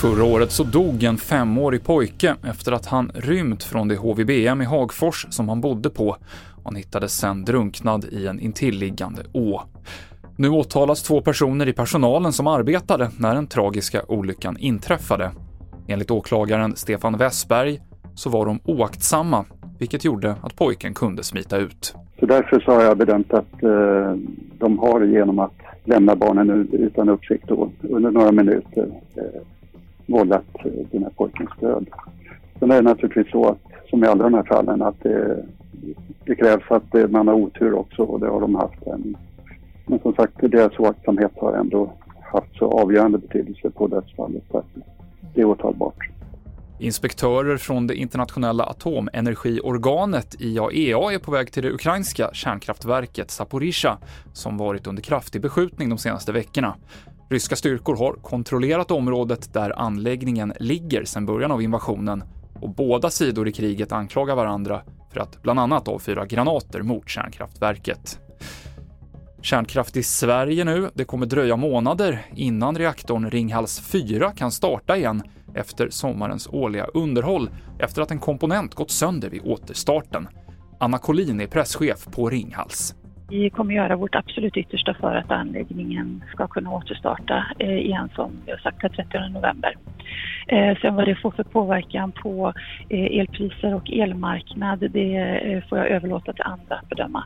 Förra året så dog en femårig pojke efter att han rymt från det HVBM i Hagfors som han bodde på. Han hittades sen drunknad i en intilliggande å. Nu åtalas två personer i personalen som arbetade när den tragiska olyckan inträffade. Enligt åklagaren Stefan Westberg så var de oaktsamma, vilket gjorde att pojken kunde smita ut. Så därför så har jag bedömt att eh, de har genom att lämna barnen utan uppsikt under några minuter eh, vållat eh, den här pojkens död. Sen är det naturligtvis så att, som i alla de här fallen, att det, det krävs att eh, man har otur också och det har de haft. En, men som sagt, deras oaktsamhet har ändå haft så avgörande betydelse på dödsfallet att det är åtalbart. Inspektörer från det internationella atomenergiorganet IAEA är på väg till det ukrainska kärnkraftverket Zaporizjzja, som varit under kraftig beskjutning de senaste veckorna. Ryska styrkor har kontrollerat området där anläggningen ligger sedan början av invasionen och båda sidor i kriget anklagar varandra för att bland annat avfyra granater mot kärnkraftverket. Kärnkraft i Sverige nu. Det kommer dröja månader innan reaktorn Ringhals 4 kan starta igen efter sommarens årliga underhåll efter att en komponent gått sönder vid återstarten. Anna Collin är presschef på Ringhals. Vi kommer göra vårt absolut yttersta för att anläggningen ska kunna återstarta eh, igen som vi har sagt den 30 november. Eh, sen vad det får för påverkan på eh, elpriser och elmarknad det får jag överlåta till andra att bedöma.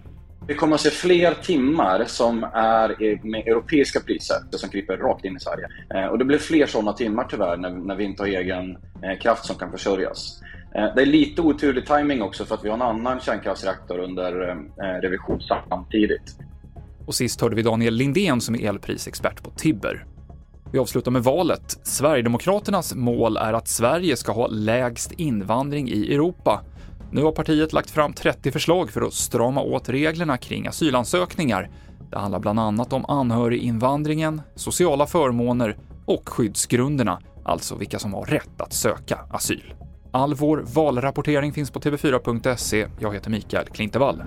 Vi kommer att se fler timmar som är med europeiska priser som kryper rakt in i Sverige. Eh, och det blir fler sådana timmar tyvärr när, när vi inte har egen eh, kraft som kan försörjas. Eh, det är lite oturlig timing också för att vi har en annan kärnkraftsreaktor under revision samtidigt. Och sist hörde vi Daniel Lindén som är elprisexpert på Tibber. Vi avslutar med valet. Sverigedemokraternas mål är att Sverige ska ha lägst invandring i Europa. Nu har partiet lagt fram 30 förslag för att strama åt reglerna kring asylansökningar. Det handlar bland annat om anhöriginvandringen, sociala förmåner och skyddsgrunderna, alltså vilka som har rätt att söka asyl. All vår valrapportering finns på tv4.se. Jag heter Mikael Klintevall.